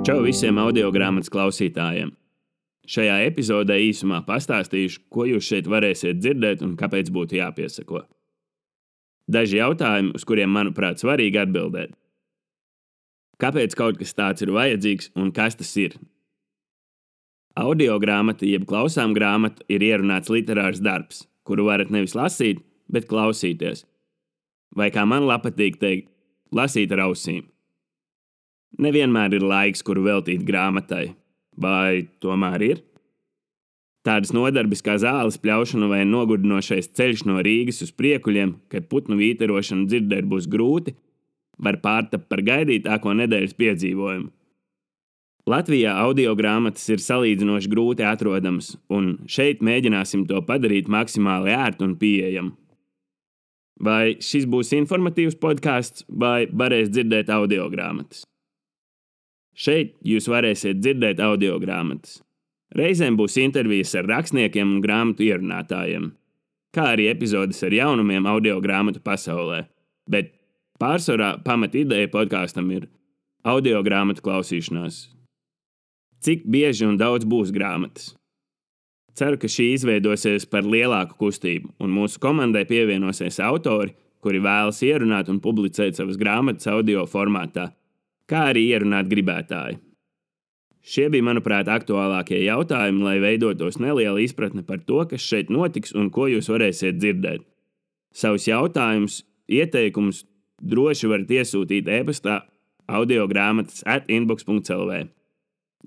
Čau visiem audio grāmatas klausītājiem! Šajā epizodē īsumā pastāstīšu, ko jūs šeit varēsiet dzirdēt un kāpēc būtu jāpiesako. Daži jautājumi, uz kuriem, manuprāt, svarīgi atbildēt. Kāpēc kaut kas tāds ir vajadzīgs un kas tas ir? Audio grāmata, jeb klausām grāmata, ir ierunāts literārs darbs, kuru varat nevis lasīt, bet klausīties. Vai kā man patīk teikt, lasīt ar ausīm. Nevienmēr ir laiks, kuru veltīt grāmatai, vai tomēr ir? Tādas nodarbes kā zāles pļaušana vai nogurdinošais ceļš no Rīgas uz priekuļiem, kad putnu vīterošanu dzirdēt būs grūti, var pārtapt par gaidītāko nedēļas piedzīvojumu. Latvijā audio grāmatas ir salīdzinoši grūti atrodamas, un šeit mēģināsim to padarīt maksimāli ērtu un pieejamu. Vai šis būs informatīvs podkāsts, vai varēs dzirdēt audio grāmatas? Šeit jūs varēsiet dzirdēt audio grāmatas. Reizēm būs intervijas ar rakstniekiem un grāmatu ierunātājiem, kā arī epizodes ar jaunumiem audio grāmatu pasaulē. Bet pārsvarā pamat ideja podkāstam ir audio grāmatu klausīšanās. Cik bieži un daudz būs grāmatas? Ceru, ka šī izveidosies par lielāku kustību, un mūsu komandai pievienosies autori, kuri vēlas ierunāt un publicēt savas grāmatas audio formātā, kā arī ierunāt gribētāji. Šie bija, manuprāt, aktuālākie jautājumi, lai veidotos neliela izpratne par to, kas šeit notiks un ko jūs varēsiet dzirdēt. Savus jautājumus, ieteikumus droši varat iesūtīt e-pastā audio grāmatas atinbox.clv.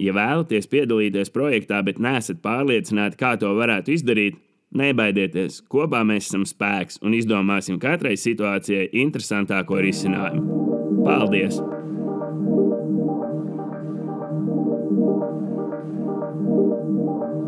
Ja vēlaties piedalīties projektā, bet neesat pārliecināti, kā to varētu izdarīt, nebaidieties, kopā mēs esam spēks un izdomāsim katrai situācijai interesantāko risinājumu. Paldies! Thank you.